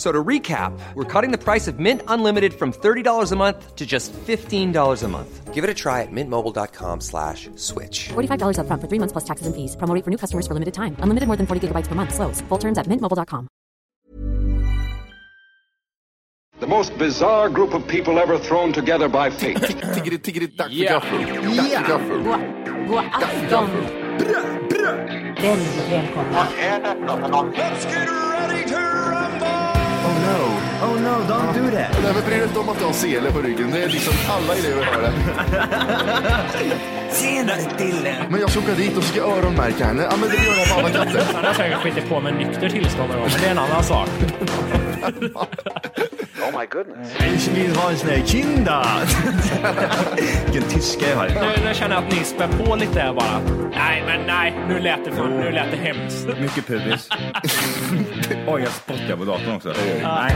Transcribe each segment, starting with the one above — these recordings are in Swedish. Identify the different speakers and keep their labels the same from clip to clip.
Speaker 1: F- So to recap, we're cutting the price of Mint Unlimited from $30 a month to just $15 a month. Give it a try at mintmobile.com slash switch.
Speaker 2: $45 upfront for three months plus taxes and fees. Promo for new customers for limited time. Unlimited more than 40 gigabytes per month. Slows. Full terms at mintmobile.com.
Speaker 3: The most bizarre group of people ever thrown together by fate. yeah.
Speaker 4: Tiggeri, tiggeri, dack för gaffel. Dack för
Speaker 5: oh no, don't do that.
Speaker 4: Nej, men bry dig inte om att du har sele på ryggen. Det är liksom alla elever har det.
Speaker 5: Tjenare Dille!
Speaker 4: Men jag ska åka dit och ska öronmärka henne. Ja, men det gör jag på alla katter.
Speaker 6: Han har säkert skitit på med nykter tillstånd men det är en annan sak.
Speaker 5: Ich vill ha en sån här kinda. Vilken tyska jag har.
Speaker 6: Nu, nu känner jag att ni spär på lite här bara. Nej, men nej, nu lät det, fan, nu lät det hemskt.
Speaker 5: Mycket pubis. Oj, jag spottar på datorn också. Nej.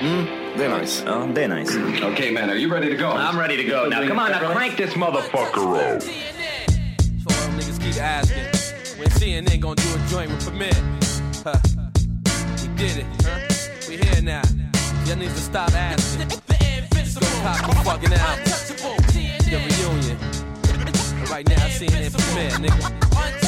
Speaker 4: Mm, det är nice.
Speaker 5: Ja, det är nice.
Speaker 3: okay, man, are you ready to go?
Speaker 5: I'm ready to go now. Come on, now crank this motherfucker up.
Speaker 7: So all niggas keep asking when CNN gonna do a joint with Permit. Huh. We did it. Huh? We here now. Y'all need to stop asking. Just go pop the fucking album. The reunion. Right now, CNN Permit, nigga.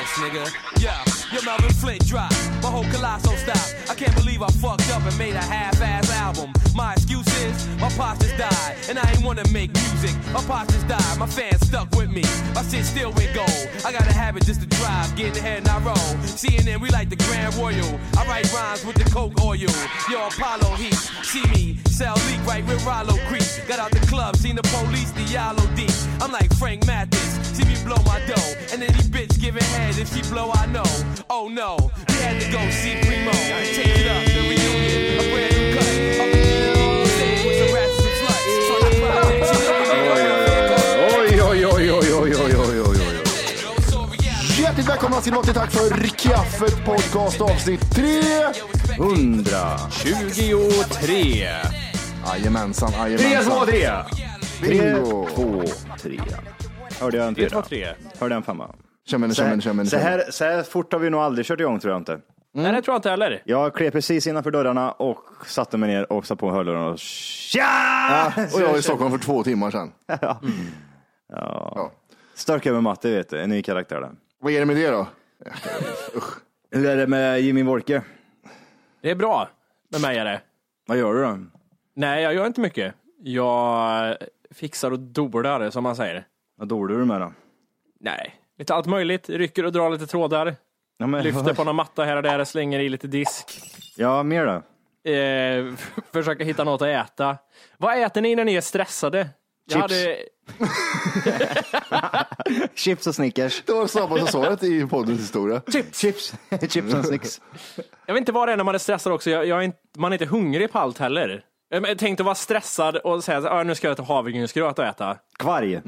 Speaker 7: This, nigga. Yeah, your Melvin Flint drop. My whole colossal stop. I can't believe I fucked up and made a half-ass album. My excuse is my pops just died, and I ain't wanna make music. My pops just died, my fans stuck with me. My shit still went gold. I got a habit just to drive, get ahead and I roll. CNN, we like the Grand Royal. I write rhymes with the Coke oil. Yo, Apollo Heat, see me sell leak right with Rollo Creek. Got out the club, seen the police, the yellow deep. I'm like Frank Mathis, See me blow my dough, and any bitch giving head if she blow, I know. Oh no, we had to go see Primo. Take it up, the reunion, a brand new cut.
Speaker 4: Hjärtligt välkomna ska ni till Tack för kaffet podcast avsnitt
Speaker 5: 323.
Speaker 4: Jajamensan, jajamensan.
Speaker 5: Tre, två, tre.
Speaker 4: Bingo.
Speaker 5: Två, tre. Hörde jag en
Speaker 6: Tre,
Speaker 5: fyra?
Speaker 6: tre.
Speaker 5: Hörde jag en femma?
Speaker 4: Känner,
Speaker 5: Så
Speaker 4: känner,
Speaker 5: här, så, här, så här fort har vi nog aldrig kört igång tror jag inte.
Speaker 6: Nej, det tror jag inte heller.
Speaker 5: Jag klev precis innanför dörrarna och satte mig ner och satte på hörlurarna och tja!
Speaker 4: Ja, och jag var i Stockholm för två timmar sedan.
Speaker 5: Störk över matte vet du, en ny karaktär där.
Speaker 4: Vad är det med det då?
Speaker 5: Hur är det med Jimmy Wolke?
Speaker 6: Det är bra med mig är det.
Speaker 5: Vad gör du då?
Speaker 6: Nej, jag gör inte mycket. Jag fixar och dolar som man säger.
Speaker 5: Vad dolar du med då?
Speaker 6: Nej, lite allt möjligt. Rycker och drar lite trådar.
Speaker 5: Ja, men,
Speaker 6: Lyfter på någon matta här och där, slänger i lite disk.
Speaker 5: Ja, mer då?
Speaker 6: Eh, försöka hitta något att äta. Vad äter ni när ni är stressade? Jag
Speaker 5: Chips.
Speaker 6: hade,
Speaker 5: Chips och Snickers.
Speaker 4: Det var samma som svaret i poddens historia.
Speaker 5: Chips. Chips. Chips och Snickers.
Speaker 6: jag vet inte vad det är när man är stressad också. Jag, jag är inte, man är inte hungrig på allt heller. Jag tänkte vara stressad och säga att nu ska jag äta havregrynsgröt och äta.
Speaker 5: Kvarg.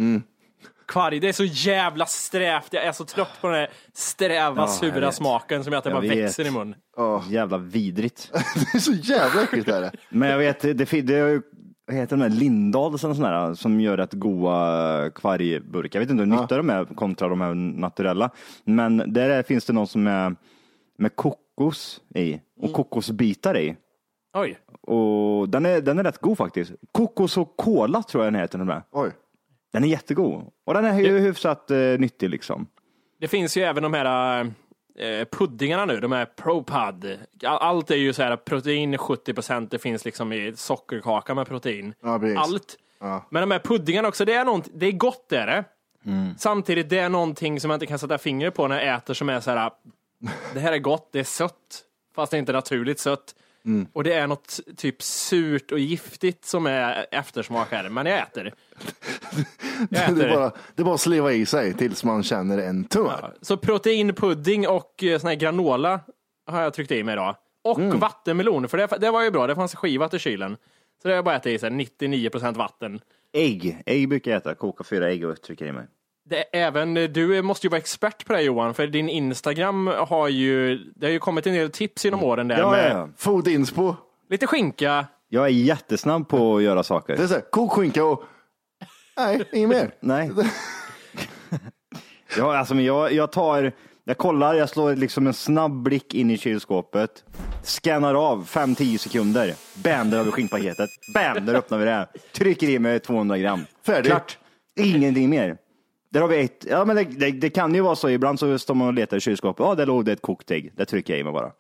Speaker 6: Kvarg, det är så jävla strävt. Jag är så trött på den här sträva,
Speaker 5: jag
Speaker 6: sura smaken som gör att det
Speaker 5: Jag
Speaker 6: bara
Speaker 5: vet.
Speaker 6: växer i mun.
Speaker 5: Jävla vidrigt.
Speaker 4: Det är så jävla äckligt är det.
Speaker 5: Men jag vet, det, det, det är ju- vad heter de där, Lindahls eller sån där, som gör rätt goa kvargburkar. Jag vet inte hur nyttiga de är kontra de här naturella. Men där är, finns det någon som är med kokos i och kokosbitar i.
Speaker 6: Oj.
Speaker 5: Och den är, den är rätt god faktiskt. Kokos och kola tror jag den heter. Den.
Speaker 4: Oj.
Speaker 5: Den är jättegod. Och den är ju hyfsat eh, nyttig liksom.
Speaker 6: Det finns ju även de här eh, puddingarna nu, de här ProPud. All- Allt är ju så här protein 70% det finns liksom i sockerkaka med protein.
Speaker 4: Ja, precis.
Speaker 6: Allt.
Speaker 4: Ja.
Speaker 6: Men de här puddingarna också, det är, något, det är gott det är det. Samtidigt, det är någonting som jag inte kan sätta fingret på när jag äter som är så här, det här är gott, det är sött, fast det är inte naturligt sött. Och det är något typ surt och giftigt som är eftersmak här, men jag äter. Jag
Speaker 4: Det
Speaker 6: äter.
Speaker 4: är, bara, det är bara att sleva i sig tills man känner en tumör.
Speaker 6: Så proteinpudding och eh, sån här granola har jag tryckt i mig idag. Och vattenmelon, för det, det var ju bra, det fanns skivat i kylen. Så det har jag bara ätit i sig, 99% vatten.
Speaker 5: Ägg. Ägg brukar jag äta. Koka fyra ägg och trycka i mig.
Speaker 6: Det även, du måste ju vara expert på det Johan, för din Instagram har ju, det har ju kommit en del tips genom åren där
Speaker 5: Ja,
Speaker 6: med
Speaker 5: ja, ja.
Speaker 4: Food inspo.
Speaker 6: lite skinka.
Speaker 5: Jag är jättesnabb på att göra saker.
Speaker 4: Det är så här, kok skinka och... Nej, inget mer.
Speaker 5: Nej. ja, alltså, men jag, jag tar, jag kollar, jag slår liksom en snabb blick in i kylskåpet. Scannar av 5-10 sekunder. Bam, där har vi skinkpaketet. Bam, där öppnar vi det. Trycker i mig 200 gram.
Speaker 4: Färdig.
Speaker 5: Klart. Ingenting mer. Där har vi ett. Ja, men det, det, det kan ju vara så. Ibland så står man och letar i kylskåpet. Ja, där låg det ett kokt ägg. Det trycker jag i mig bara.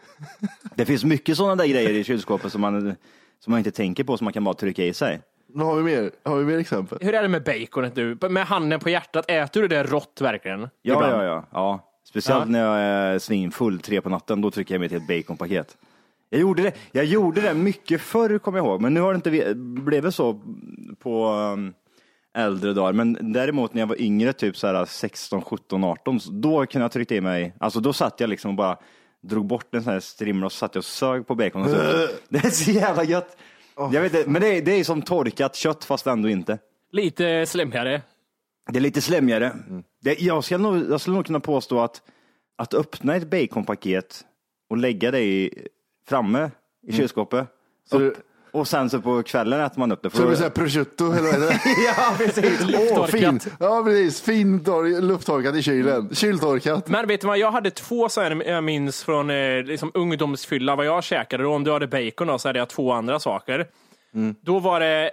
Speaker 5: det finns mycket sådana där grejer i kylskåpet som man, som man inte tänker på, som man kan bara trycka i sig.
Speaker 4: Vad har vi mer? Har vi mer exempel?
Speaker 6: Hur är det med baconet du? Med handen på hjärtat, äter du det rått verkligen?
Speaker 5: Ja,
Speaker 6: Ibland?
Speaker 5: ja, ja, ja. Speciellt
Speaker 6: Ja.
Speaker 5: när jag är svinfull tre på natten, då trycker jag mig till ett baconpaket. Jag gjorde det, jag gjorde det mycket förr, kommer jag ihåg, men nu har det inte vi- blivit så på um, äldre dagar. Men däremot när jag var yngre, typ så här 16, 17, 18, så då kunde jag trycka i mig, alltså då satt jag liksom och bara drog bort en sån här strimla och så satt jag och sög på bacon. Och så. Det är så jävla gött. Jag vet inte, men det är, det är som torkat kött fast ändå inte.
Speaker 6: Lite slemmigare.
Speaker 5: Det är lite slemmigare. Det, jag, skulle nog, jag skulle nog kunna påstå att, att öppna ett baconpaket och lägga det i, framme i kylskåpet.
Speaker 4: Så
Speaker 5: upp, och sen så på kvällen äter man upp det.
Speaker 4: Så det blir såhär prosciutto, eller vad är det?
Speaker 5: ja, precis.
Speaker 4: Åh, fin. Ja, precis. Fin tor- lufttorkat i kylen. Kyltorkat.
Speaker 6: Men vet du vad, jag hade två så här, jag minns från eh, liksom ungdomsfylla, vad jag käkade. Då, om du hade bacon då, så hade jag två andra saker. Då var det, eh,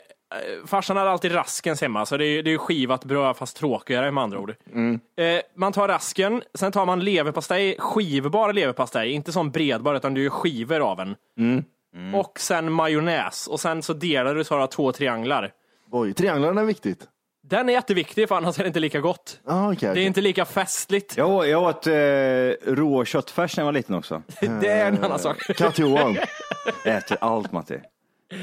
Speaker 6: farsan hade alltid raskens hemma, så det är, det är skivat bröd fast tråkigare med andra ord. Eh, man tar rasken, sen tar man leverpastej, skivbar leverpastej, inte som bredbar utan du gör skivor av en. Och sen majonnäs, och sen så delar du så har du två trianglar.
Speaker 4: Oj, trianglarna är viktigt.
Speaker 6: Den är jätteviktig för annars är det inte lika gott.
Speaker 4: Ah, okay,
Speaker 6: Det är inte lika festligt.
Speaker 5: Jag, å- jag åt eh, rå köttfärs när jag var liten också.
Speaker 6: Det är en annan sak.
Speaker 4: Katt-Johan.
Speaker 5: Jag äter allt Matti.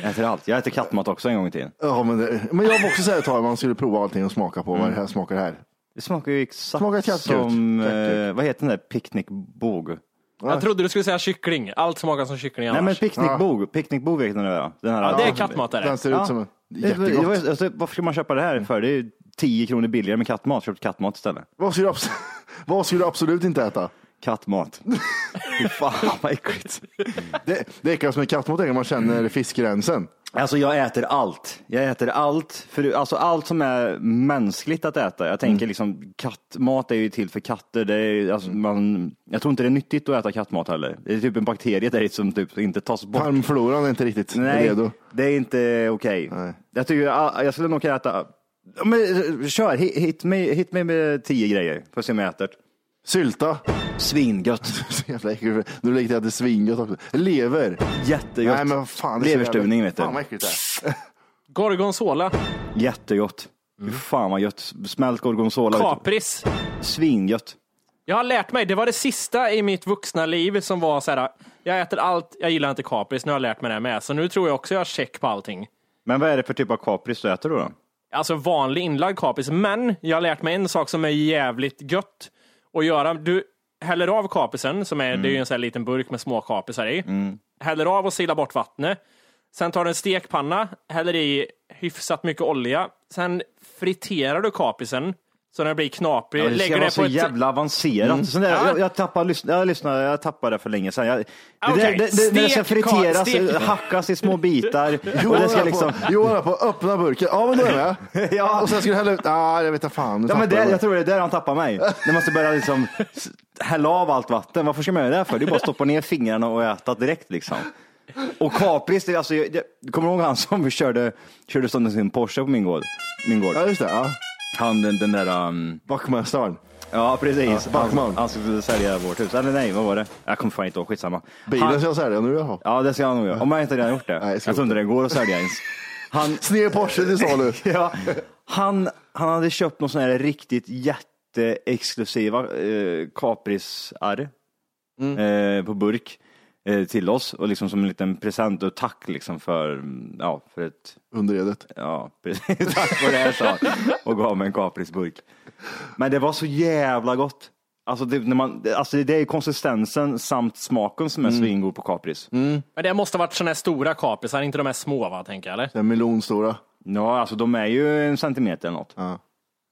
Speaker 5: Äter allt. Jag äter kattmat också en gång i tiden.
Speaker 4: Ja, men, det, men jag var också så här ett tag, man skulle prova allting och smaka på vad det här smakar här.
Speaker 5: Det smakar ju exakt
Speaker 4: Smakar
Speaker 5: som, eh, vad heter den där picknickbåg?
Speaker 6: Jag trodde du skulle säga kyckling. Allt smakar som kyckling
Speaker 5: Nej men
Speaker 6: annars.
Speaker 5: picknickbog, picknickbog vet ni vad det är? Den här,
Speaker 6: Ja, det är kattmat är det.
Speaker 4: Den ser
Speaker 5: Ja.
Speaker 4: ut som en
Speaker 5: det var-
Speaker 4: jättegott.
Speaker 5: alltså, varför ska man köpa det här för? Det är ju 10 kronor billigare med kattmat. Köp kattmat istället.
Speaker 4: Vad du abs- vad skulle du absolut inte äta?
Speaker 5: Kattmat. Fy fan vad äckligt.
Speaker 4: Det, det äckligaste med kattmat är när man känner fiskgränsen.
Speaker 5: Alltså jag äter allt. Jag äter allt. För, alltså allt som är mänskligt att äta. Jag tänker liksom kattmat är ju till för katter. Det är, alltså, man, jag tror inte det är nyttigt att äta kattmat heller. Det är typ en bakterie där som typ inte tas bort.
Speaker 4: Tarmfloran är inte riktigt
Speaker 5: Nej,
Speaker 4: redo.
Speaker 5: det är inte okej.
Speaker 4: Nej.
Speaker 5: Jag tycker jag, jag skulle nog kunna äta. Ja, Men, kör, hit, hit, mig, hit mig med tio grejer. Får se om jag äter.
Speaker 4: Sylta.
Speaker 5: Svingött.
Speaker 4: Så jävla äckligt. Du lägger till att det är svingött också. Lever.
Speaker 5: Jättegott.
Speaker 4: Nej men vad fan. det är så
Speaker 5: Leverstuvning vet du.
Speaker 4: Fan vad äckligt det är.
Speaker 6: Gorgonzola.
Speaker 5: Jättegott. Fy fan vad gött. Smält gorgonzola. vet
Speaker 6: Kapris.
Speaker 5: Svingött.
Speaker 6: Jag har lärt mig, det var det sista i mitt vuxna liv som var så här. jag äter allt, jag gillar inte kapris, nu har jag lärt mig det med. Så nu tror jag också jag har check på allting.
Speaker 5: Men vad är det för typ av kapris du äter då? då?
Speaker 6: Alltså vanlig inlagd kapris, men jag har lärt mig en sak som är jävligt gött att göra. Du häller av kaprisen, som är, det är ju en sån här liten burk med små kaprisar i. Häller av och silar bort vattnet. Sen tar du en stekpanna, häller i hyfsat mycket olja. Sen friterar du kaprisen så den blir knaprig.
Speaker 5: Ja, det ska
Speaker 6: Lägger
Speaker 5: vara
Speaker 6: det
Speaker 5: så
Speaker 6: på ett...
Speaker 5: jävla avancerat. Sån där,
Speaker 6: Ja.
Speaker 5: jag, jag, tappade, lyssna, jag, lyssnade, jag tappade det för länge sedan. Jag, det,
Speaker 6: Okej,
Speaker 5: det, det, när det ska friteras,
Speaker 6: stek-
Speaker 5: hackas i små bitar. och
Speaker 4: Johan
Speaker 5: det ska
Speaker 4: är
Speaker 5: liksom...
Speaker 4: på, Johan på öppna burken. Ja men då är jag med.
Speaker 5: Ja.
Speaker 4: Och sen ska du hälla ut. Ah, jag vet inte fan.
Speaker 5: Ja, men det,
Speaker 4: jag
Speaker 5: tror det är där han tappar mig. När man ska börja liksom hälla av allt vatten. Varför ska man göra det för? Det är bara att stoppa ner fingrarna och äta direkt liksom. Och kapris, det, är alltså, jag, jag, kommer du ihåg han som vi körde, körde sönder sin Porsche på min gård? Min gård.
Speaker 4: Ja just det. Ja.
Speaker 5: Han den, den där, um,
Speaker 4: Vaktmästaren.
Speaker 5: ja precis.
Speaker 4: Ja,
Speaker 5: han,
Speaker 4: Backman.
Speaker 5: han skulle sälja vårt hus. Eller nej, vad var det? Jag kommer fan inte ihåg, skitsamma.
Speaker 4: Bilen
Speaker 5: Han,
Speaker 4: ska jag sälja nu jaha.
Speaker 5: ja det ska han nog göra. Om jag inte redan gjort det.
Speaker 4: Nej, jag
Speaker 5: tror inte det går att sälja ens. Han,
Speaker 4: Sned Porsche till salu.
Speaker 5: ja, Han, han hade köpt någon sån här riktigt jätteexklusiva eh, kaprisar eh, på burk eh, till oss och liksom som en liten present och tack liksom för, mm, ja, för ett,
Speaker 4: Underredet.
Speaker 5: ja, precis, tack för det här sa och gav mig en kaprisburk. Men det var så jävla gott. Alltså det, när man, alltså det är konsistensen samt smaken som är svingod på kapris.
Speaker 6: Men det måste ha varit sådana här stora kaprisar, inte de här små va, tänker jag eller?
Speaker 4: Den melonstora.
Speaker 5: Ja, alltså de är ju en centimeter eller något.
Speaker 4: Ja.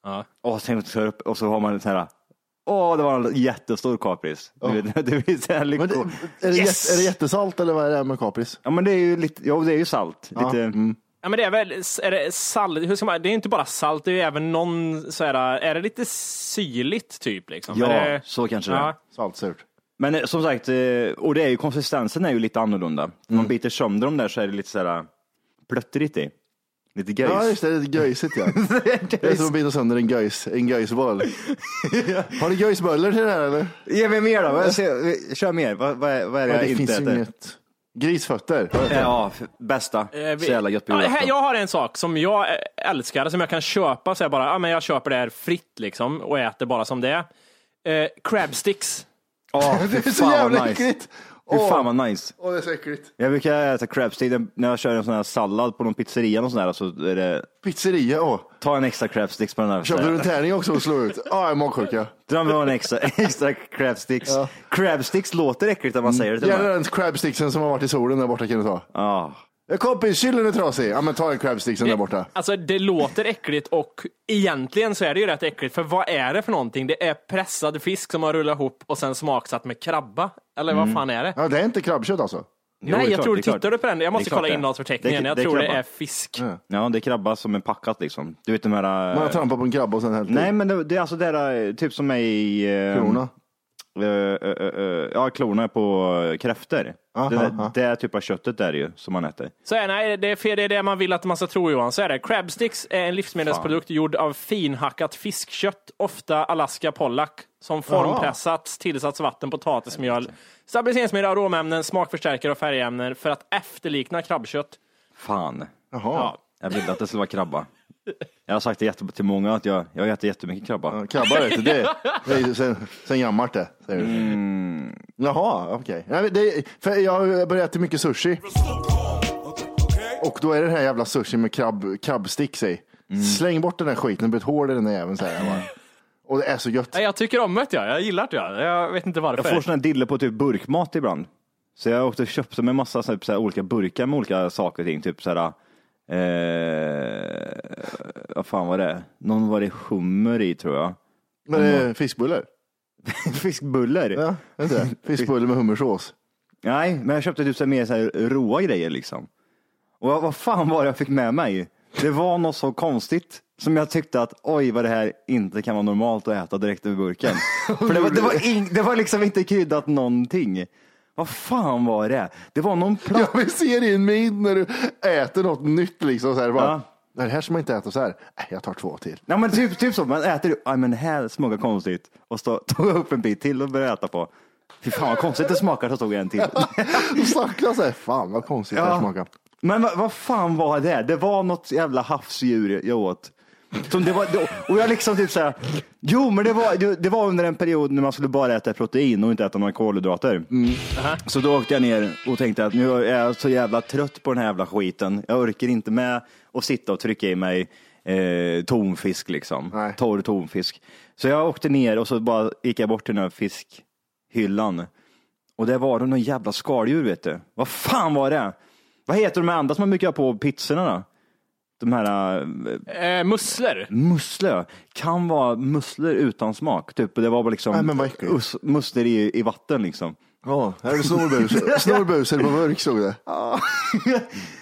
Speaker 6: Ja.
Speaker 5: Och, upp, och så har man så här, åh, det var en jättestor kapris. Du vet, så här
Speaker 4: Men
Speaker 5: lycko.
Speaker 4: det, är, det
Speaker 5: Yes!
Speaker 4: är det jättesalt eller vad är det med kapris?
Speaker 5: Ja, men det är ju lite, jo, det är ju salt.
Speaker 4: Ja.
Speaker 5: Lite,
Speaker 4: Mm.
Speaker 6: Ja men det är väl, är det salt, hur ska man, det är inte bara salt, det är ju även någon så här, är det lite syrligt typ liksom?
Speaker 5: Ja,
Speaker 6: är det,
Speaker 5: så kanske det är.
Speaker 6: ja.
Speaker 4: Saltsurt.
Speaker 5: Men eh, som sagt, eh, och det är ju konsistensen är ju lite annorlunda. Om man biter sönder dem där så är det lite sådär plöttrigt i. Lite göjs.
Speaker 4: Ja, just det. Det är lite göjsigt ja. Det är som att bita sönder en göjs, en göjsboll. Har du göjsbullar till det här eller?
Speaker 5: Ge mig mer då, Vad- se- kör mer. Vad, vad, är, vad är det
Speaker 4: Ja,
Speaker 5: jag
Speaker 4: det
Speaker 5: inte
Speaker 4: finns ju
Speaker 5: äter?
Speaker 4: inget. Grisfötter.
Speaker 5: Ja, f- bästa.
Speaker 6: Eh, vi-
Speaker 5: Så jävla gött på
Speaker 6: ja, här,
Speaker 5: julafton.
Speaker 6: Jag har en sak som jag eh, älskar, som jag kan köpa, så jag bara, ja men jag köper det här fritt liksom och äter bara som det är. Eh, crab sticks.
Speaker 5: Ja,
Speaker 4: Det
Speaker 5: fy
Speaker 4: är så
Speaker 5: fan
Speaker 4: jävla
Speaker 5: nice.
Speaker 4: äckligt.
Speaker 5: Fy fan vad nice.
Speaker 4: Åh, det är så äckligt.
Speaker 5: Jag brukar äta crabstick när jag kör en sån här sallad på någon pizzeria och sån där, så är det,
Speaker 4: Pizzeria, åh.
Speaker 5: ta en extra crabsticks på den här.
Speaker 4: Köpte du en tärning också och slog ut? Ja, jag är magsjuka.
Speaker 5: Dra med en extra, extra crabsticks.
Speaker 4: Ja.
Speaker 5: Crabsticks låter äckligt när man säger det till
Speaker 4: Gärna
Speaker 5: mig.
Speaker 4: den crabsticksen som har varit i solen där borta kan du ta.
Speaker 5: Ja.
Speaker 4: Ja, Kompis, kyllen är trasig. Ja, men ta en crabsticksen där borta.
Speaker 6: Alltså det låter äckligt och egentligen så är det ju rätt äckligt, för vad är det för någonting? Det är pressad fisk som har rullat ihop och sen smaksatt med krabba. Eller vad fan är det?
Speaker 4: Ja, det är inte krabbkött alltså.
Speaker 5: Jo, det är
Speaker 6: Nej, jag
Speaker 5: klart,
Speaker 6: tror,
Speaker 5: det är klart.
Speaker 6: tittar du på den? Jag måste
Speaker 5: Det är klart
Speaker 6: kolla innehållsförteckningen.
Speaker 5: Det är-
Speaker 6: jag
Speaker 5: det är
Speaker 6: tror det
Speaker 5: krabba.
Speaker 6: är fisk.
Speaker 5: ja, det är krabba som är packat liksom. Du vet de här...
Speaker 4: Man har trampat på en krabba och sen hällt i.
Speaker 5: Nej, men det, det är alltså det där, typ som är i... eh,
Speaker 4: Krona.
Speaker 5: Eh, eh, eh, ja, klorna på kräftor.
Speaker 4: Aha,
Speaker 5: det,
Speaker 4: aha.
Speaker 5: det är typ av köttet där ju, som man äter.
Speaker 6: Så är, nej, det är fel, det är det man vill att man ska tro Johan. Så är det. Crabsticks är en livsmedelsprodukt gjord av finhackat fiskkött, ofta Alaska Pollack, som formpressats, tillsatts vatten, potatismjöl, stabiliseringsmedel, aromämnen, smakförstärkare och färgämnen för att efterlikna krabbkött.
Speaker 5: Fan.
Speaker 4: Jaha.
Speaker 6: Ja.
Speaker 5: Jag ville att det skulle vara krabba. Jag har sagt det jätte, till många att jag, jag äter jättemycket krabba.
Speaker 4: Ja, Krabba vet du, det, det är ju sen, sen gammalt det. Säger du.
Speaker 5: Mm.
Speaker 4: Jaha, okej. Nej, men det- för Jag har börjat äta mycket sushi. Och då är det den här jävla sushi med krabb, krabbsticks i.
Speaker 5: Mm.
Speaker 4: Släng bort den där skiten, det blir ett hål i den där jäveln. säger jag bara. Och det är så gött.
Speaker 6: Nej, jag tycker om det, ja. jag gillar det. Ja. Jag vet inte varför.
Speaker 5: Jag får såna här diller på typ burkmat ibland. Så jag åkte och köpte med massa så här, så här, olika burkar med olika saker och ting. Typ så här, eh, vad fan var det? Någon var det hummer i tror jag.
Speaker 4: Men det är fiskbullar.
Speaker 5: Fiskbullar?
Speaker 4: Ja, inte det? Fiskbullar med hummersås.
Speaker 5: Nej, men jag köpte typ så här mer så här råa grejer liksom. Och vad, fan var det jag fick med mig? Det var något så konstigt som jag tyckte att oj vad det här inte kan vara normalt att äta direkt ur burken. För det var, det, var ing, det var liksom inte kryddat någonting. Vad fan var det? Det var någon platt...
Speaker 4: Jag vill se din min när du äter något nytt liksom. Så här, bara,
Speaker 5: Ja.
Speaker 4: Det här ska man inte äta så här. Jag tar två till.
Speaker 5: Nej men typ, typ så, man äter, aj men det här smakar konstigt. Och så tog jag upp en bit till och började äta på. Fy fan vad konstigt det smakar, så tog jag en till.
Speaker 4: Snackar så här, fan vad konstigt det här
Speaker 5: Ja.
Speaker 4: smakar.
Speaker 5: Men vad, vad fan var det? Det var något jävla havsdjur jag åt. Som det var, och jag liksom typ såhär, jo men det var, det, var under en period när man skulle bara äta protein och inte äta några kolhydrater. Så då åkte jag ner och tänkte att nu är jag så jävla trött på den här jävla skiten. Jag orkar inte med att sitta och trycka i mig eh, tonfisk liksom.
Speaker 4: Nej.
Speaker 5: Torr tonfisk. Så jag åkte ner och så bara gick jag bort till den här fiskhyllan. Och det var det någon jävla skaldjur vet du. Vad fan var det? Vad heter de andra som man brukar ha på pizzorna då? De här äh,
Speaker 6: Eh, musslor.
Speaker 5: musslor. Kan vara musslor utan smak. Typ. Det var bara liksom
Speaker 4: Nej, men vad äckligt.
Speaker 5: us- musslor i, i vatten liksom.
Speaker 4: Ja, här är det snorbuser. Snorbuser på burk stod det.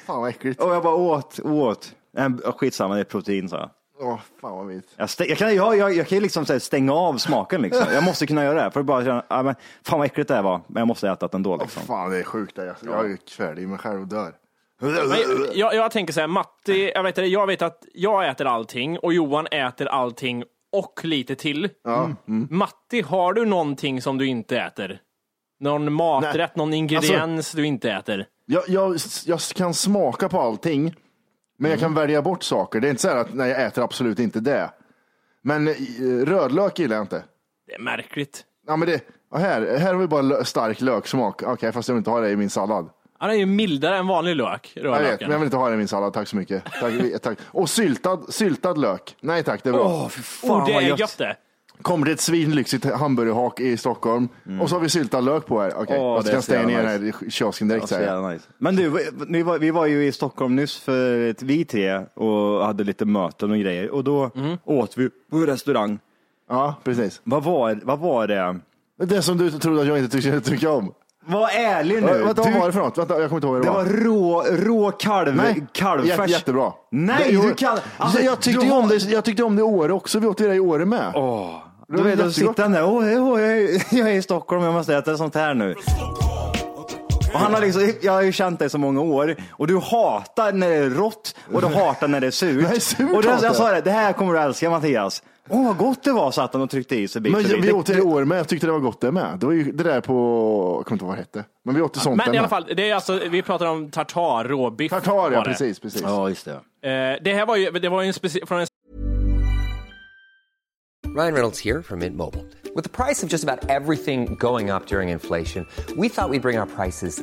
Speaker 4: Fan vad äckligt.
Speaker 5: Och jag bara åt, åt. Äh, skitsamma, det är protein sa jag.
Speaker 4: Åh, fan vad vitt.
Speaker 5: Jag, jag kan, jag, jag, jag kan ju liksom så här stänga av smaken liksom. Jag måste kunna göra det. För att bara känna, ah, men, fan vad äckligt det här var. Men jag måste äta det ändå liksom.
Speaker 4: Fan det är sjukt. Jag, jag är färdig med mig själv och dör.
Speaker 6: Men jag, jag tänker så här, Matti, jag vet, jag vet att jag äter allting och Johan äter allting och lite till.
Speaker 4: Mm.
Speaker 6: Matti, har du någonting som du inte äter? Någon maträtt, någon ingrediens du inte äter?
Speaker 4: Jag, jag, jag kan smaka på allting, Men jag kan välja bort saker. Det är inte så här att nej, jag äter absolut inte det. Men eh, rödlök gillar jag inte.
Speaker 6: Det är märkligt.
Speaker 4: Ja, men det, ja, här, här har vi bara stark löksmak. Okej, fast jag vill inte ha det i min sallad.
Speaker 6: Han är ju mildare än vanlig lök,
Speaker 4: Jag vet, men jag vill inte ha det i min sallad. Tack så mycket. Tack, tack. Och syltad, syltad lök. Nej tack, det är bra.
Speaker 5: Åh, fy fan
Speaker 6: oh, det
Speaker 5: vad
Speaker 6: är
Speaker 5: gött.
Speaker 6: gött det.
Speaker 4: Kommer det ett svinlyxigt hamburgerhak i Stockholm och så har vi syltad lök på här. Okej,
Speaker 5: Åh,
Speaker 4: jag
Speaker 5: det är
Speaker 4: ska
Speaker 5: så
Speaker 4: stänga ner
Speaker 5: jävla
Speaker 4: den här kiosken direkt
Speaker 5: Ja, så jävla nice. Men du, vi var, vi var ju i Stockholm nyss för ett, vi tre och hade lite möten och grejer och då
Speaker 4: Mm.
Speaker 5: åt vi på restaurang.
Speaker 4: Ja, precis.
Speaker 5: Vad var, vad var det?
Speaker 4: Det som du trodde att jag inte tyckte tycka om.
Speaker 5: Var ärlig nu.
Speaker 4: Vänta, vad
Speaker 5: Du-
Speaker 4: var det för något? Vänta, jag kommer inte ihåg vad det
Speaker 5: det
Speaker 4: var.
Speaker 5: var rå, rå kalv,
Speaker 4: Nej,
Speaker 5: kalvfärs.
Speaker 4: jätte, jättebra.
Speaker 5: Nej,
Speaker 4: Det-
Speaker 5: du kan... alltså,
Speaker 4: jag, tyckte
Speaker 5: du
Speaker 4: om det, jag tyckte om det i Åre också. Vi åt det i Åre med.
Speaker 5: Åh,
Speaker 4: Det
Speaker 5: du vet, då
Speaker 4: jättegott.
Speaker 5: sitter han där, åh, åh, jag, är, jag är i Stockholm, jag måste äta sånt här nu. Och han har liksom, jag har ju känt dig så många år och du hatar när det är rått och du hatar när det är surt.
Speaker 4: Nej, surt
Speaker 5: och det, jag. sa det, det här kommer du älska Mattias. Åh vad gott det var, satt han och tryckte i sig bit
Speaker 4: Men
Speaker 5: för bit.
Speaker 4: vi åt det i Åre med. Jag tyckte det var gott det med. Det var ju det där på, jag kommer inte ihåg vad det hette. Men vi åt det sånt
Speaker 6: Men i alla fall, det är alltså, vi pratar om tartar, råbiff.
Speaker 4: Tartar ja,
Speaker 6: var det.
Speaker 4: precis, precis.
Speaker 5: Ja, just det.
Speaker 6: Eh, det här var ju, det var ju en speci- från en
Speaker 1: Ryan Reynolds here from Mint Mobile. With the price of just about everything going up during inflation, we thought we'd bring our prices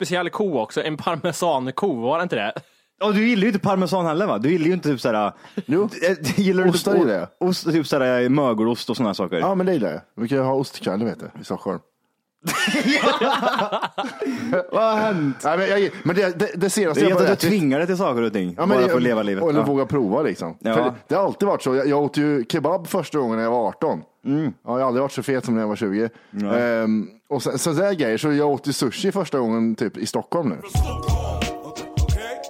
Speaker 6: speciell ko också, en parmesanko, var det inte det?
Speaker 5: Ja, du gillar ju inte parmesan heller va? Du gillar ju inte typ såhär...
Speaker 4: Jo.
Speaker 5: Eh, Gillar du
Speaker 4: Ostar
Speaker 5: inte
Speaker 4: gillar jag.
Speaker 5: Ost, typ såhär mögelost och sådana saker.
Speaker 4: Ja, men det gillar jag. Vi kan ju ha ostkväll, vet du, i Stockholm.
Speaker 5: Vad har hänt?
Speaker 4: Nej, men jag, men det, det, det senaste
Speaker 5: Det är
Speaker 4: jag
Speaker 5: att du
Speaker 4: ätit-
Speaker 5: tvingar dig till saker och ting.
Speaker 4: Ja, men
Speaker 5: bara
Speaker 4: det-
Speaker 5: för att leva livet.
Speaker 4: Eller
Speaker 5: Ja.
Speaker 4: våga prova liksom.
Speaker 5: Ja.
Speaker 4: För det, det har alltid varit så. Jag, jag åt ju kebab första gången när jag var 18.
Speaker 5: Mm.
Speaker 4: Ja, jag har aldrig varit så fet som när jag var 20. Ehm, och sen, så där grejer. Så jag åt ju sushi första gången typ i Stockholm nu.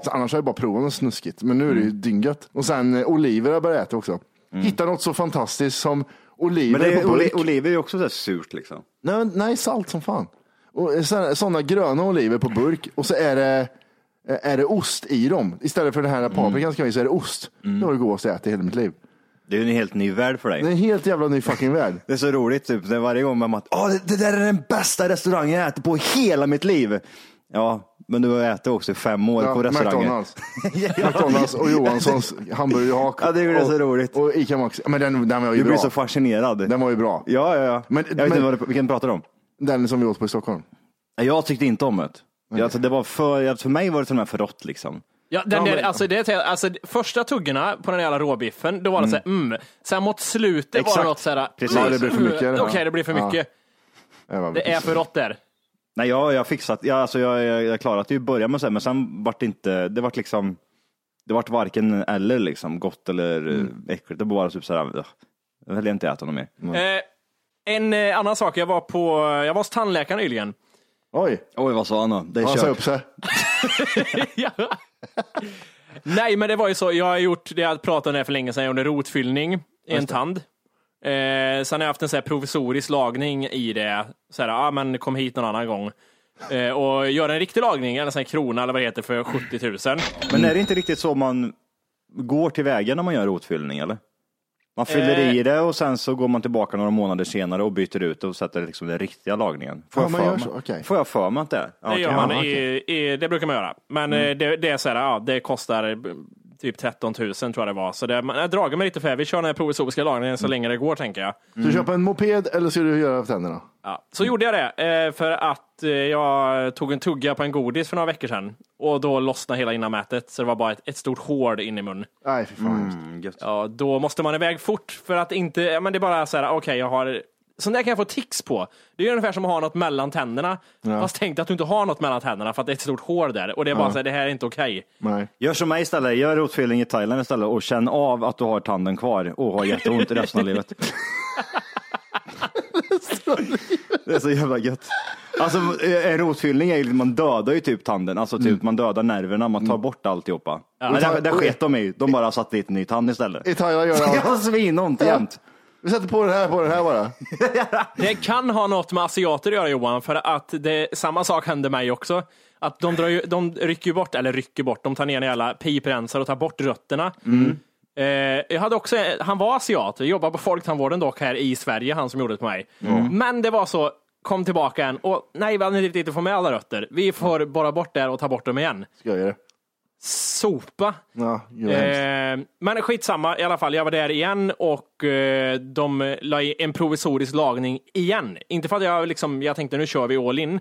Speaker 4: Så annars har jag bara provat något snuskigt. Men nu är det ju dyngött. Och sen eh, oliver har jag börjat äta också. Hitta något så fantastiskt som oliver
Speaker 5: Men det är,
Speaker 4: på burk.
Speaker 5: oli, oliver är ju också så här surt liksom.
Speaker 4: Nej, nej, salt som fan. Och sådana gröna oliver på burk och så är det, är det ost i dem. Istället för den här paprikan ska vi så är det ost. Det var det godaste jag ätit i hela mitt liv.
Speaker 5: Det är ju en helt ny värld för dig.
Speaker 4: Det är en helt jävla ny fucking värld.
Speaker 5: Det är så roligt, typ, det är varje gång man Åh, det, det där är den bästa restaurangen jag ätit på hela mitt liv. Ja, men du har ätit också i fem år
Speaker 4: Ja,
Speaker 5: på restauranger.
Speaker 4: McDonalds. McDonalds och Johanssons hamburgerhak.
Speaker 5: Ja, det är ju det
Speaker 4: och,
Speaker 5: så roligt.
Speaker 4: Och Ica Maxi. Men den, den var ju
Speaker 5: Du
Speaker 4: bra.
Speaker 5: blir så fascinerad.
Speaker 4: Den var ju bra.
Speaker 5: Ja, ja, ja.
Speaker 4: Men-
Speaker 5: jag vet
Speaker 4: men-
Speaker 5: inte vad det, vilken pratar du om.
Speaker 4: Den som vi åt på i Stockholm.
Speaker 5: Jag tyckte inte om det. Jag, alltså, det var för, för mig var det till och med för rått liksom.
Speaker 6: Ja, den
Speaker 4: Ja,
Speaker 6: där,
Speaker 4: men-
Speaker 6: alltså, det, alltså, första tuggorna på den jävla råbiffen, då var det såhär, mm. Sen mot slutet var
Speaker 5: Exakt.
Speaker 6: det något såhär,
Speaker 5: Precis.
Speaker 4: Ja, det blev för mycket,
Speaker 6: Okej,
Speaker 4: ja.
Speaker 6: det blir för
Speaker 4: Ja.
Speaker 6: mycket.
Speaker 4: Det, var
Speaker 6: Det är för rått där.
Speaker 5: Nej, jag, jag fixat, jag, alltså, jag, jag, jag klarade det i början med så här, men sen vart det inte, det vart liksom, det vart varken eller liksom, gott eller mm. äckligt. Det var bara typ såhär, "Ugh, jag vill inte äta något mer.
Speaker 6: Eh, en eh, annan sak, jag var på, jag var hos tandläkaren nyligen.
Speaker 4: Oj,
Speaker 5: Oj, vad sa han då? Det är
Speaker 4: han sa
Speaker 5: kört.
Speaker 4: upp sig.
Speaker 6: Ja. Nej, men det var ju så, jag har gjort, det jag pratade om det för länge sedan, jag gjorde rotfyllning i en tand. Eh, sen har jag haft en så här provisorisk lagning i det, så här, ah, men kom hit någon annan gång. Eh, och gör en riktig lagning, en sån här krona eller vad det heter, för 70 000.
Speaker 5: Men är det inte riktigt så man går till vägen när man gör rotfyllning eller? Man fyller
Speaker 6: Eh.
Speaker 5: i det och sen så går man tillbaka några månader senare och byter ut det och sätter liksom den riktiga lagningen. Får,
Speaker 4: Ja,
Speaker 5: jag,
Speaker 4: man
Speaker 5: för
Speaker 4: gör så, okej.
Speaker 5: får jag för mig att det är? Ja,
Speaker 6: Det,
Speaker 5: okej.
Speaker 6: man
Speaker 5: Ja,
Speaker 6: i, i, det brukar man göra. Men
Speaker 4: Mm.
Speaker 6: eh, det, det är så här, ja, det kostar typ 13 000 tror jag det var. Så det, man, jag har dragit mig lite för Vi kör den här provisoriska lagningen så länge det går tänker jag.
Speaker 4: Så du köper en moped eller ska du göra tänderna?
Speaker 6: Ja, så gjorde jag det eh, för att eh, jag tog en tugga på en godis för några veckor sedan och då lossnade hela innanmätet så det var bara ett, ett stort hål in i mun.
Speaker 4: Nej, fy fan.
Speaker 5: Mm.
Speaker 6: Ja, då måste man iväg fort för att inte, ja, men det är bara så här, okej jag har Sånt där kan jag få tics på. Det är ungefär som att ha något mellan tänderna. Fast tänk dig att du inte har något mellan tänderna för att det är ett stort hål där. Och det är bara så här, det här är inte okej.
Speaker 4: Nej.
Speaker 5: Gör som mig istället, gör rotfyllning i Thailand istället och känn av att du har tanden kvar och har jätteont resten av livet. Det är så jävla gött. Alltså en rotfyllning är ju, man dödar ju typ tanden, alltså typ man dödar nerverna, man tar bort alltihopa. Men det, det sket de i, de bara satte dit en ny tand istället.
Speaker 4: I Thailand gör det
Speaker 5: Jag har svinont jämt.
Speaker 4: Vi sätter på den här på den här bara.
Speaker 6: Det kan ha något med asiater att göra Johan, för att det, samma sak hände mig också. Att de, drar ju, de rycker bort, eller rycker bort, de tar ner en jävla piprensare och tar bort rötterna. Eh, jag hade också, han var asiat, jobbade på Folktandvården dock här i Sverige, han som gjorde det på mig. Men det var så, kom tillbaka en och nej, vi hade inte få med alla rötter. Vi får bara bort där och ta bort dem igen.
Speaker 4: Ska jag göra det?
Speaker 6: Sopa.
Speaker 4: Ja.
Speaker 6: Eh, men skitsamma i alla fall, jag var där igen och eh, de la i en provisorisk lagning igen. Inte för att jag liksom, jag tänkte nu kör vi all in.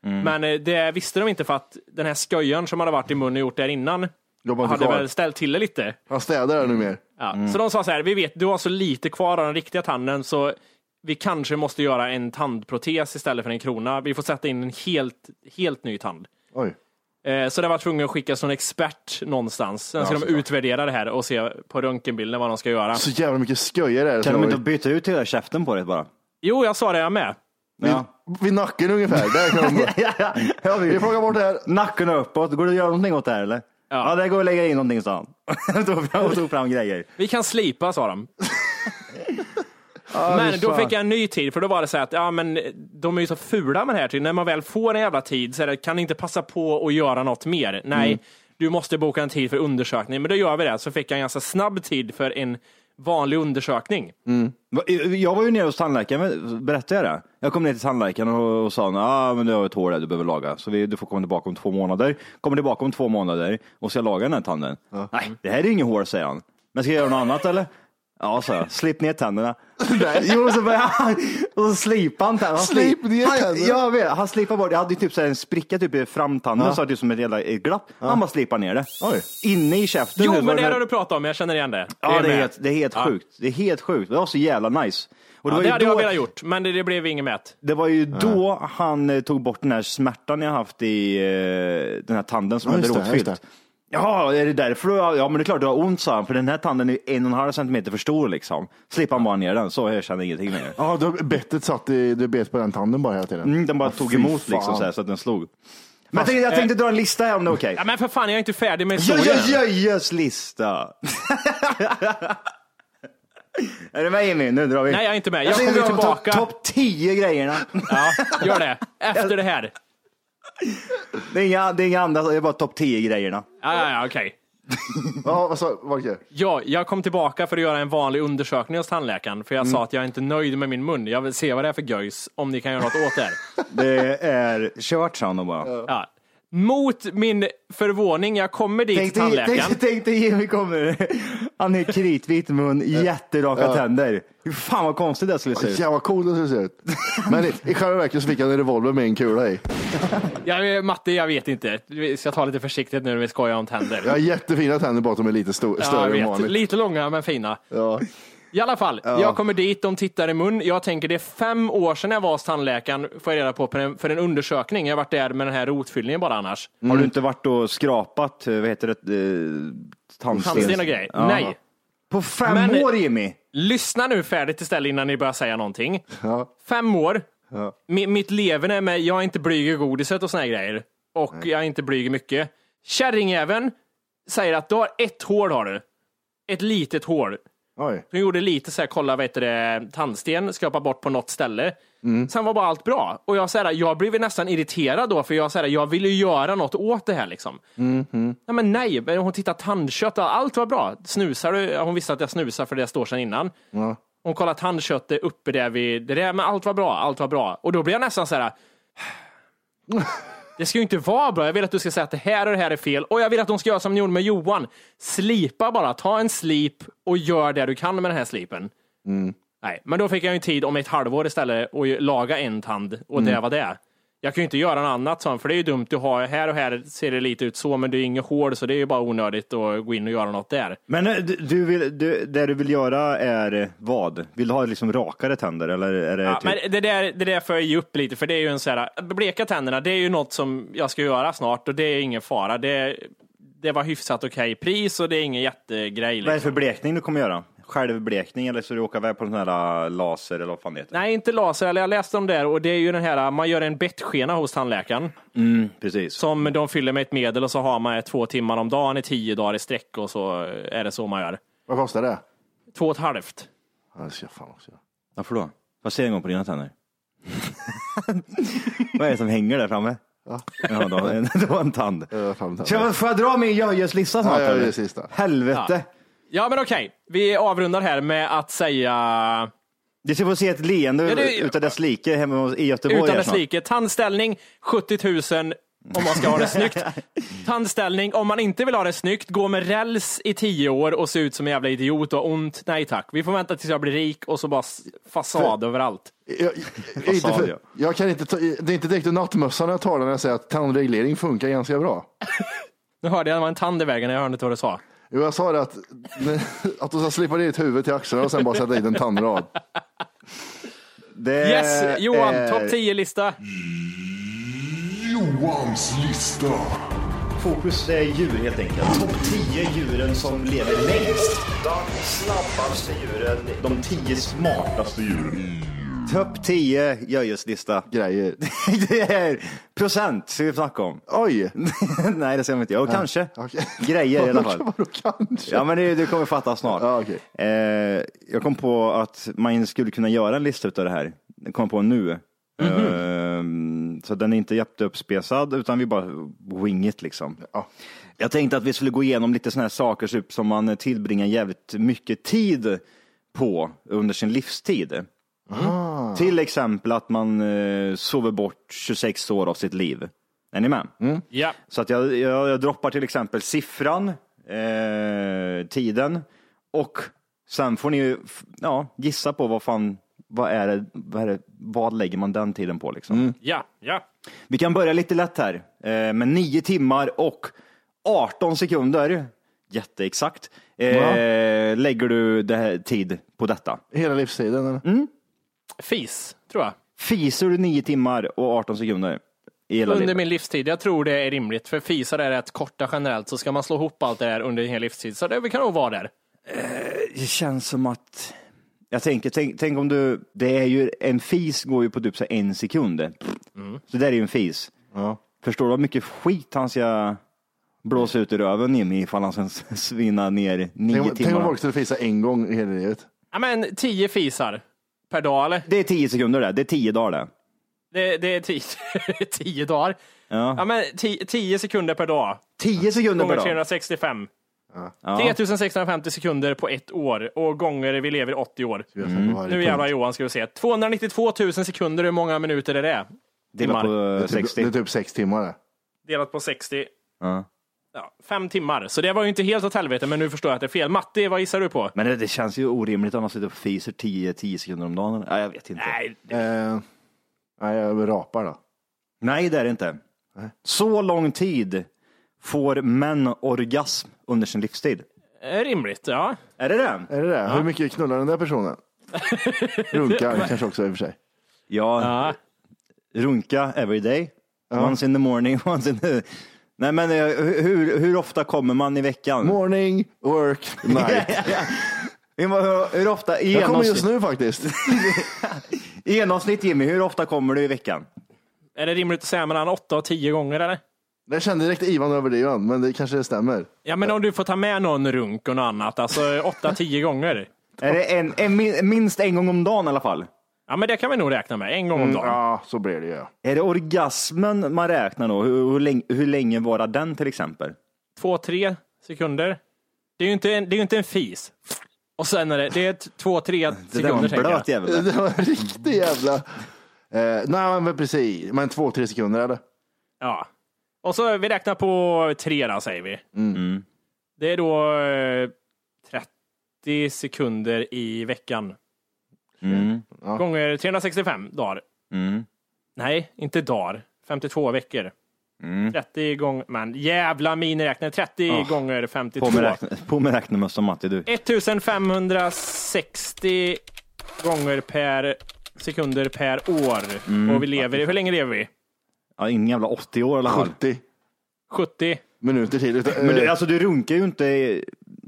Speaker 6: Men eh, det visste de inte för att den här sköjaren som hade varit i munnen och gjort där innan hade
Speaker 4: kvar.
Speaker 6: väl ställt till det lite.
Speaker 4: Han städar nu mer.
Speaker 6: Ja. Så de sa så här, vi vet, du har så lite kvar av den riktiga tanden så vi kanske måste göra en tandprotes istället för en krona. Vi får sätta in en helt, helt ny tand.
Speaker 4: Oj.
Speaker 6: Eh, Så det var tvungen att skicka som en expert någonstans. Sen ska de
Speaker 4: såklart.
Speaker 6: utvärdera det här och se på röntgenbilden vad de ska göra.
Speaker 4: Så jävla mycket skojar det är.
Speaker 5: Kan de inte
Speaker 4: vi-
Speaker 5: byta ut hela käften på det bara?
Speaker 6: Jo, jag sa det jag med.
Speaker 5: Ja.
Speaker 4: Vid nacken ungefär. Där kan de...
Speaker 5: ja,
Speaker 4: Vi plockar bort det här.
Speaker 5: Nacken uppåt, går det att göra någonting åt det här eller? Ja, det går att lägga in någonting sa han. tog fram, tog fram grejer.
Speaker 6: Vi kan slipa, sa de.
Speaker 4: Ah,
Speaker 6: men då fick jag en ny tid, för då var det så att ja, men de är ju så fula med det här. Till. När man väl får en jävla tid så är det, kan ni inte passa på att göra något mer? Nej,
Speaker 4: Mm.
Speaker 6: du måste boka en tid för undersökning. Men då gör vi det. Så fick jag en ganska snabb tid för en vanlig undersökning.
Speaker 5: Va- Jag var ju nere hos tandläkaren, berättade jag det? Jag kom ner till tandläkaren och, och sa ah, men du har ett hår där du behöver laga, så vi, du får komma tillbaka om två månader. Kommer tillbaka om två månader och ska jag laga den här tanden. Nej, det här är inget hår, säger han. Men ska jag göra något annat eller? Ja, sa jag. Slip ner tänderna. jo, så började han, och så slipade han tänderna.
Speaker 4: Slip ner tänderna?
Speaker 5: Jag vet, han slipade bort, jag hade typ så här en spricka typ i framtanden, så det som ett jävla glapp. Han bara slipade ner det.
Speaker 4: Oj.
Speaker 5: Inne i käften.
Speaker 6: Jo,
Speaker 5: var
Speaker 6: men det
Speaker 5: här-
Speaker 6: har du pratat om. Jag känner igen det.
Speaker 5: Ja, det är
Speaker 6: med.
Speaker 5: helt, det är helt
Speaker 6: Ja.
Speaker 5: sjukt. Det är helt sjukt. Det var så jävla nice. Och
Speaker 6: Ja,
Speaker 5: var
Speaker 6: det
Speaker 5: ju
Speaker 6: hade
Speaker 5: då,
Speaker 6: jag velat gjort, men det, det blev inget mät.
Speaker 5: det var ju då han eh, tog bort den här smärtan jag haft i eh, den här tanden som
Speaker 4: Ja,
Speaker 5: hade
Speaker 4: det,
Speaker 5: rotfyllt.
Speaker 4: Det.
Speaker 5: Ja, är det därför du har, Ja, men det är klart du har ont, sa han, för den här tanden är en och en halv centimeter för stor liksom. Slipper han bara ner den, så jag känner ingenting mer.
Speaker 4: Ja, du har bettet satt i, du bet på den tanden bara hela tiden.
Speaker 5: Mm, den bara
Speaker 4: Ja,
Speaker 5: tog emot
Speaker 4: fan.
Speaker 5: liksom så, här, så att den slog. Men jag tänkte, jag tänkte dra en lista här om det är okej.
Speaker 6: Ja, men för fan, jag är inte färdig med historien.
Speaker 5: ja, jöjös lista. är du med Jimmy? Nu drar vi.
Speaker 6: Nej, jag är inte med. Jag
Speaker 5: tänkte
Speaker 6: kommer tillbaka.
Speaker 5: Topp top 10 grejerna.
Speaker 6: Ja, gör det. Efter det här.
Speaker 5: Det är inga, det är inga andra, det är bara topp 10 grejerna.
Speaker 6: Ja, ja, ja okej.
Speaker 4: Ja, vad sa Volke?
Speaker 6: Ja, jag kom tillbaka för att göra en vanlig undersökning hos tandläkaren, för jag
Speaker 5: Mm.
Speaker 6: sa att jag är inte nöjd med min mun. Jag vill se vad det är för göjs, om ni kan göra något åt det här.
Speaker 5: Det är kört sa han då bara.
Speaker 6: Ja. Mot min förvåning, jag kommer dit
Speaker 5: Tänk
Speaker 6: till tandläkaren.
Speaker 5: tänk, tänk dig Jimmy kommer, han är kritvit mun, jätteraka tänder. Hur fan vad konstigt det skulle se ut.
Speaker 4: Jävlar vad cool det skulle se ut. Men i, i själva verket så fick han en revolver med en kula i.
Speaker 6: Jag, Matte, jag vet inte. Vi ska ta lite försiktigt nu när vi skojar om tänder.
Speaker 4: Jag har jättefina tänder bara att de är lite
Speaker 6: Ja,
Speaker 4: större än
Speaker 6: vet.
Speaker 4: vanligt.
Speaker 6: Lite långa men fina.
Speaker 4: Ja.
Speaker 6: I alla fall, jag kommer dit, de tittar i mun. Jag tänker det är fem år sedan jag var hos tandläkaren får jag reda på för en, för en undersökning. Jag har varit där med den här rotfyllningen bara annars.
Speaker 5: Har du inte varit och skrapat, eh, vad heter det, eh, tandsten?
Speaker 6: Tandsten och grejer.
Speaker 5: Ja.
Speaker 6: Nej.
Speaker 5: På fem
Speaker 6: Men-
Speaker 5: år Jimmy?
Speaker 6: Lyssna nu färdigt istället innan ni börjar säga någonting.
Speaker 4: Ja.
Speaker 6: Fem år. Mi- mitt leverne är med, jag är inte blyg i godiset och såna här grejer. Och jag är inte blyg i mycket. Kärringjäveln säger att du har ett hål har du. Ett litet hål.
Speaker 4: Oj.
Speaker 6: Hon gjorde lite så här, kolla vad heter det, tandsten, skrapa bort på något ställe. Sen var bara allt bra. Och jag, så här, jag blev nästan irriterad då, för jag, så här, jag ville ju göra något åt det här. Liksom. Nej, men nej, men hon tittade tandkött allt var bra. Snusar du? Hon visste att jag snusar för det står sedan innan.
Speaker 4: Ja.
Speaker 6: Hon kollade tandköttet uppe där vid det där, men allt var bra, allt var bra. Och då blev jag nästan så här, Det ska ju inte vara bra. Jag vill att du ska säga att det här och det här är fel. Och jag vill att de ska göra som de gjorde med Johan. Slipa bara. Ta en slip och gör det du kan med den här slipen. Nej, men då fick jag ju tid om ett halvår istället att laga en tand och det var det. Jag kan ju inte göra något annat sånt, för det är ju dumt. Du har här och här ser det lite ut så, men det är inget hål, så det är ju bara onödigt att gå in och göra något där.
Speaker 5: Men eh, du, vill, du, det du vill göra är vad? Vill du ha liksom rakare tänder eller är det
Speaker 6: Ja,
Speaker 5: typ...
Speaker 6: men det där, det där får jag ge upp lite, för det är ju en så här, bleka tänderna, det är ju något som jag ska göra snart och det är ingen fara. Det, det var hyfsat okej pris och det är ingen jättegrej.
Speaker 5: Vad är det
Speaker 6: Liksom.
Speaker 5: för blekning du kommer göra? Självblekning eller så du åker iväg på den här äh, laser eller vad fan det heter?
Speaker 6: Nej, inte laser, eller jag läste om det och det är ju den här, man gör en bettskena hos tandläkaren
Speaker 5: Mm, precis.
Speaker 6: som de fyller med ett medel och så har man två timmar om dagen i tio dagar i sträck och så är det så man gör.
Speaker 4: Vad kostar det?
Speaker 6: Två och ett halvt.
Speaker 4: Ja, det ska jag fan också göra.
Speaker 5: Varför då? Vad ser en gång på dina tänder? vad är det som hänger där framme? Ja, en, det var en tand. Ska jag, får jag dra min göjeslista snart?
Speaker 4: Ja, sista.
Speaker 5: Helvete.
Speaker 6: Ja, men okej. Vi avrundar här med att säga
Speaker 5: Du ska få se ett leende
Speaker 6: Ja, det-
Speaker 5: utav dess like hemma i Göteborg.
Speaker 6: utan dess like. Tandställning 70 000 om man ska ha det snyggt. Tandställning om man inte vill ha det snyggt, gå med räls i tio år och se ut som en jävla idiot och ont. Nej tack. Vi får vänta tills jag blir rik och så bara fasad överallt.
Speaker 4: Jag, jag, inte för,
Speaker 5: jag?
Speaker 4: jag kan inte ta, det är inte direkt en nattmössa när jag talar när jag säger att tandreglering funkar ganska bra.
Speaker 6: Nu hörde jag det var en tand i vägen, jag hörde inte vad du sa.
Speaker 4: Jo, jag sa det att, att du ska slipa ner ditt huvud till axlarna och sen bara sätta dit en tandrad.
Speaker 5: Det
Speaker 6: Yes, Johan,
Speaker 5: är-
Speaker 6: topp 10-lista.
Speaker 4: Johans lista.
Speaker 5: Fokus är djur helt enkelt. Topp 10 djuren som lever längst. De snabbaste djuren. De 10 smartaste djuren. Topp 10 göjeslista.
Speaker 4: Grejer.
Speaker 5: Det är procent ska vi snacka om.
Speaker 4: Oj!
Speaker 5: Nej, det ska vi inte. Och kanske.
Speaker 4: Okej.
Speaker 5: Grejer i alla fall.
Speaker 4: Vadå kanske?
Speaker 5: Ja, men det, det kommer fatta snart.
Speaker 4: Ja, okej.
Speaker 5: eh, jag kom på att man skulle kunna göra en lista utav det här. Det kom jag på nu. Eh, så den är inte jätteuppspesad utan vi bara wing it liksom.
Speaker 4: Ja.
Speaker 5: Jag tänkte att vi skulle gå igenom lite sådana här saker typ, som man tillbringar jävligt mycket tid på under sin livstid. Till exempel att man eh, sover bort 26 år av sitt liv. Är ni med?
Speaker 6: Ja.
Speaker 5: Så att jag, jag, jag droppar till exempel siffran, eh, tiden och sen får ni ju, f- ja, gissa på vad fan, vad är, det, vad är det, vad lägger man den tiden på liksom.
Speaker 6: Ja, ja.
Speaker 5: Vi kan börja lite lätt här eh, med 9 timmar och 18 sekunder, jätteexakt, eh, lägger du det här tid på detta.
Speaker 4: Hela livstiden? Eller?
Speaker 5: Mm.
Speaker 6: Fis, tror jag.
Speaker 5: Fiser du 9 timmar och 18 sekunder
Speaker 6: Under
Speaker 5: livet?
Speaker 6: min livstid. Jag tror det är rimligt, för fisar är rätt korta generellt, så ska man slå ihop allt det där under en hel livstid, så det vi kan nog vara där.
Speaker 5: Det känns som att jag tänker, tänk, tänk om du, det är ju, en fis går ju på typ så här en sekund. Så det är ju en fis.
Speaker 4: Ja.
Speaker 5: Förstår du vad mycket skit han ska blåsa ut i röven Jimmy ifall han ska svina ner nio
Speaker 4: Tänk, om- tänk om
Speaker 5: timmar?
Speaker 4: folk skulle fisa en gång i hela livet.
Speaker 6: Ja, men tio fisar per dag, eller?
Speaker 5: Det är tio sekunder det, det är tio dagar det.
Speaker 6: Det, det är tio, tio dagar.
Speaker 5: Ja.
Speaker 6: Ja, men tio, tio sekunder per dag.
Speaker 5: Tio sekunder per
Speaker 6: Gånger
Speaker 5: dag.
Speaker 6: 365.
Speaker 5: Ja.
Speaker 6: 3650 sekunder på ett år och gånger vi lever i 80 år.
Speaker 4: Mm.
Speaker 6: Nu jävlar Johan ska vi se. 292 000 sekunder, hur många minuter är det?
Speaker 5: Dela
Speaker 6: Timmar.
Speaker 5: på
Speaker 4: Det är, typ,
Speaker 5: 60.
Speaker 4: det är typ sex timmar det.
Speaker 6: Delat på 60.
Speaker 5: Ja.
Speaker 6: Ja, fem timmar. Så det var ju inte helt åt helvete, men nu förstår jag att det är fel. Matti, vad gissar du på?
Speaker 5: Men det, det känns ju orimligt om man sitter och fiser 10, 10 sekunder om dagen. Nej, jag vet inte.
Speaker 6: Nej,
Speaker 4: Eh, nej, jag rapar då.
Speaker 5: Nej, det är det inte. Så lång tid får män orgasm under sin livstid.
Speaker 6: eh, rimligt. Ja.
Speaker 5: Är det det?
Speaker 4: Är det det? Hur mycket knullar den där personen? Runkar kanske också i och för sig.
Speaker 5: Ja,
Speaker 6: ja.
Speaker 5: runka every day. Once in the morning, once in the... Nej men eh, hur, hur ofta kommer man i veckan?
Speaker 4: Morning, work, night.
Speaker 5: hur, hur, hur ofta i
Speaker 4: Jag kommer
Speaker 5: genomsnitt,
Speaker 4: just nu faktiskt.
Speaker 5: i genomsnitt Jimmy, hur ofta kommer du i veckan?
Speaker 6: Är det rimligt att säga mellan 8 och 10 gånger, eller?
Speaker 4: Jag kände direkt Ivan över det Ivan, men det kanske stämmer.
Speaker 6: Ja, men om du får ta med någon runk och något annat, alltså 8-10 gånger.
Speaker 5: Är det en, en, min- minst en gång om dagen i alla fall?
Speaker 6: Ja, men det kan vi nog räkna med. En gång om
Speaker 4: Mm,
Speaker 6: dagen.
Speaker 4: ja, så blir det ju.
Speaker 5: Är det orgasmen man räknar då? Hur, hur, länge, hur länge varar den till exempel?
Speaker 6: Två, tre sekunder. Det är ju inte en, det är ju inte en fis. Och sen är det, det är ett, två, tre
Speaker 5: Det där var
Speaker 6: sekunder
Speaker 5: en
Speaker 6: tänker jag.
Speaker 5: blöt jävel.
Speaker 4: Det var en riktig jävla... Eh, nej, men precis. Men två, tre sekunder eller?
Speaker 6: Ja. Och så vi räknar på tre då, säger vi.
Speaker 5: Mm.
Speaker 6: Det är då eh, 30 sekunder i veckan.
Speaker 5: Mm.
Speaker 6: Gånger 365 dagar.
Speaker 5: Mm.
Speaker 6: Nej, inte dagar. 52 veckor.
Speaker 5: Mm.
Speaker 6: 30 gånger, men jävla miniräknare. 30
Speaker 5: Ja.
Speaker 6: gånger 52.
Speaker 5: På med, räkna, på med räknemössa Matti du.
Speaker 6: 1560 gånger per sekunder per år.
Speaker 5: Mm.
Speaker 6: Och vi lever, hur länge lever vi?
Speaker 5: Ja, ingen jävla 80 år i alla fall.
Speaker 4: 70
Speaker 6: 70?
Speaker 4: minuter till. Utan,
Speaker 5: Men du, alltså du runkar ju inte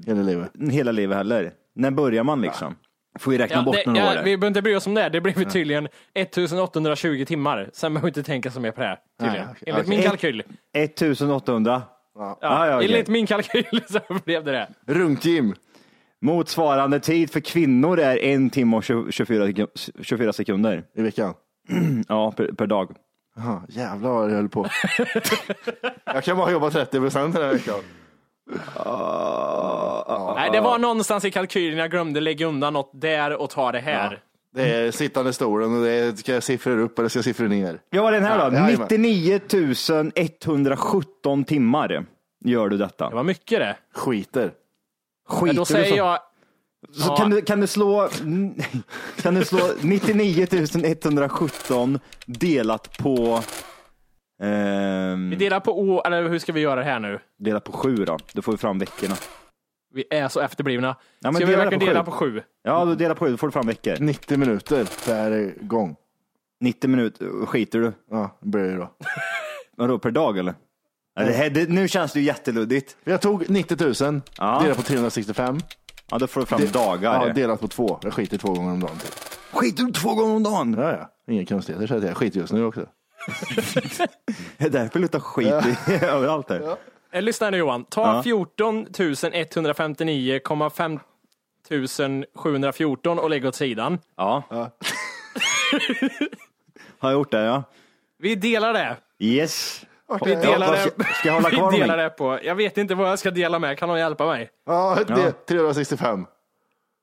Speaker 4: hela livet.
Speaker 5: hela livet heller. När börjar man liksom? Får vi räkna
Speaker 6: Ja,
Speaker 5: bort
Speaker 6: det,
Speaker 5: några
Speaker 6: ja,
Speaker 5: år.
Speaker 6: vi behöver inte bry oss om det. Det blir vi tydligen 1820 timmar. Sen behöver vi inte tänka så mer på det här. Tydligen.
Speaker 4: Nej, okej,
Speaker 6: Enligt min kalkyl.
Speaker 5: 1800.
Speaker 6: Ja,
Speaker 5: Ja, ja, okej.
Speaker 6: Enligt min kalkyl så blev det det.
Speaker 4: Runk-Jim.
Speaker 5: Motsvarande tid för kvinnor är en timme och 20 24, sek- 24 sekunder.
Speaker 4: i veckan.
Speaker 5: Ja, per, per dag.
Speaker 4: Jaha, jävlar vad jag höll på. jag kan bara jobba 30 procent den här veckan.
Speaker 6: Nej, det var någonstans i kalkylen jag glömde lägga undan något där och ta det här.
Speaker 4: Det är sittande stolen och det är, ska jag siffror upp eller ska jag siffror ner?
Speaker 5: Ja, vad är den här då?
Speaker 4: Ja, jajamän.
Speaker 5: 99 117 timmar gör du detta.
Speaker 6: Det var mycket det.
Speaker 4: Skiter.
Speaker 5: Skiter
Speaker 6: Men då
Speaker 5: du
Speaker 6: säger
Speaker 5: så-
Speaker 6: jag,
Speaker 5: Så
Speaker 6: Ja.
Speaker 5: kan, du, kan, du slå, kan du slå 99 117 delat på ehm,
Speaker 6: vi delar på O, eller hur ska vi göra det här nu?
Speaker 5: delat på sju då? Då får vi fram veckorna.
Speaker 6: Vi är så efterblivna.
Speaker 5: men
Speaker 6: ska vi
Speaker 5: dela
Speaker 6: verkligen
Speaker 5: på
Speaker 6: dela
Speaker 5: sju.
Speaker 6: på sju?
Speaker 5: Ja, då delar på sju, då får du fram veckor.
Speaker 4: 90 minuter per gång.
Speaker 5: 90 minuter, skiter du?
Speaker 4: Ja, det blir det då.
Speaker 5: Vadå, per dag eller? Ja, det här, det, nu känns det ju jätteluddigt.
Speaker 4: Jag tog 90 000,
Speaker 5: Ja.
Speaker 4: delat på 365.
Speaker 5: Ja, då får du fram
Speaker 4: Det-
Speaker 5: dagar.
Speaker 4: Ja, delat på två. Jag skiter två gånger om dagen.
Speaker 5: Skiter du två gånger om dagen?
Speaker 4: Ja, ja. Inga konstigheter säger. Jag skiter just nu också.
Speaker 5: Det är därför det luktar skit i, överallt här.
Speaker 6: Eh, lyssna nu Johan. Ta
Speaker 5: Ja.
Speaker 6: 14 159,5 714 och lägg åt sidan.
Speaker 5: Ja. Har jag gjort det, ja.
Speaker 6: Vi delar det.
Speaker 5: Yes.
Speaker 6: Vi delar det.
Speaker 5: ska, ska jag hålla kvar
Speaker 6: Vi delar det på. Jag vet inte vad jag ska dela med. Kan någon hjälpa mig?
Speaker 4: Ja, det, 365.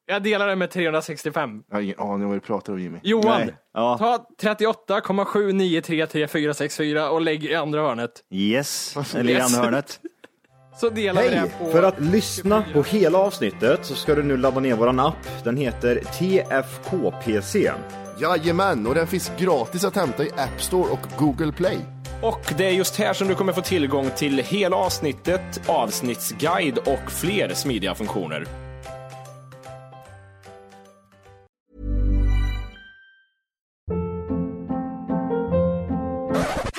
Speaker 6: Jag delar det med 365.
Speaker 4: Jag har ingen aning om vad du pratar om Jimmy.
Speaker 6: Johan,
Speaker 5: Nej. Ja.
Speaker 6: ta 38,7933464 och lägg i andra hörnet.
Speaker 5: Yes. Eller i
Speaker 6: Yes.
Speaker 5: andra hörnet.
Speaker 6: Så delar vi det på...
Speaker 8: För att lyssna på hela avsnittet så ska du nu ladda ner våran app. Den heter TFKPC.
Speaker 4: Jajamän, och den finns gratis att hämta i App Store och Google Play.
Speaker 9: Och det är just här som du kommer få tillgång till hela avsnittet, avsnittsguide och fler smidiga funktioner.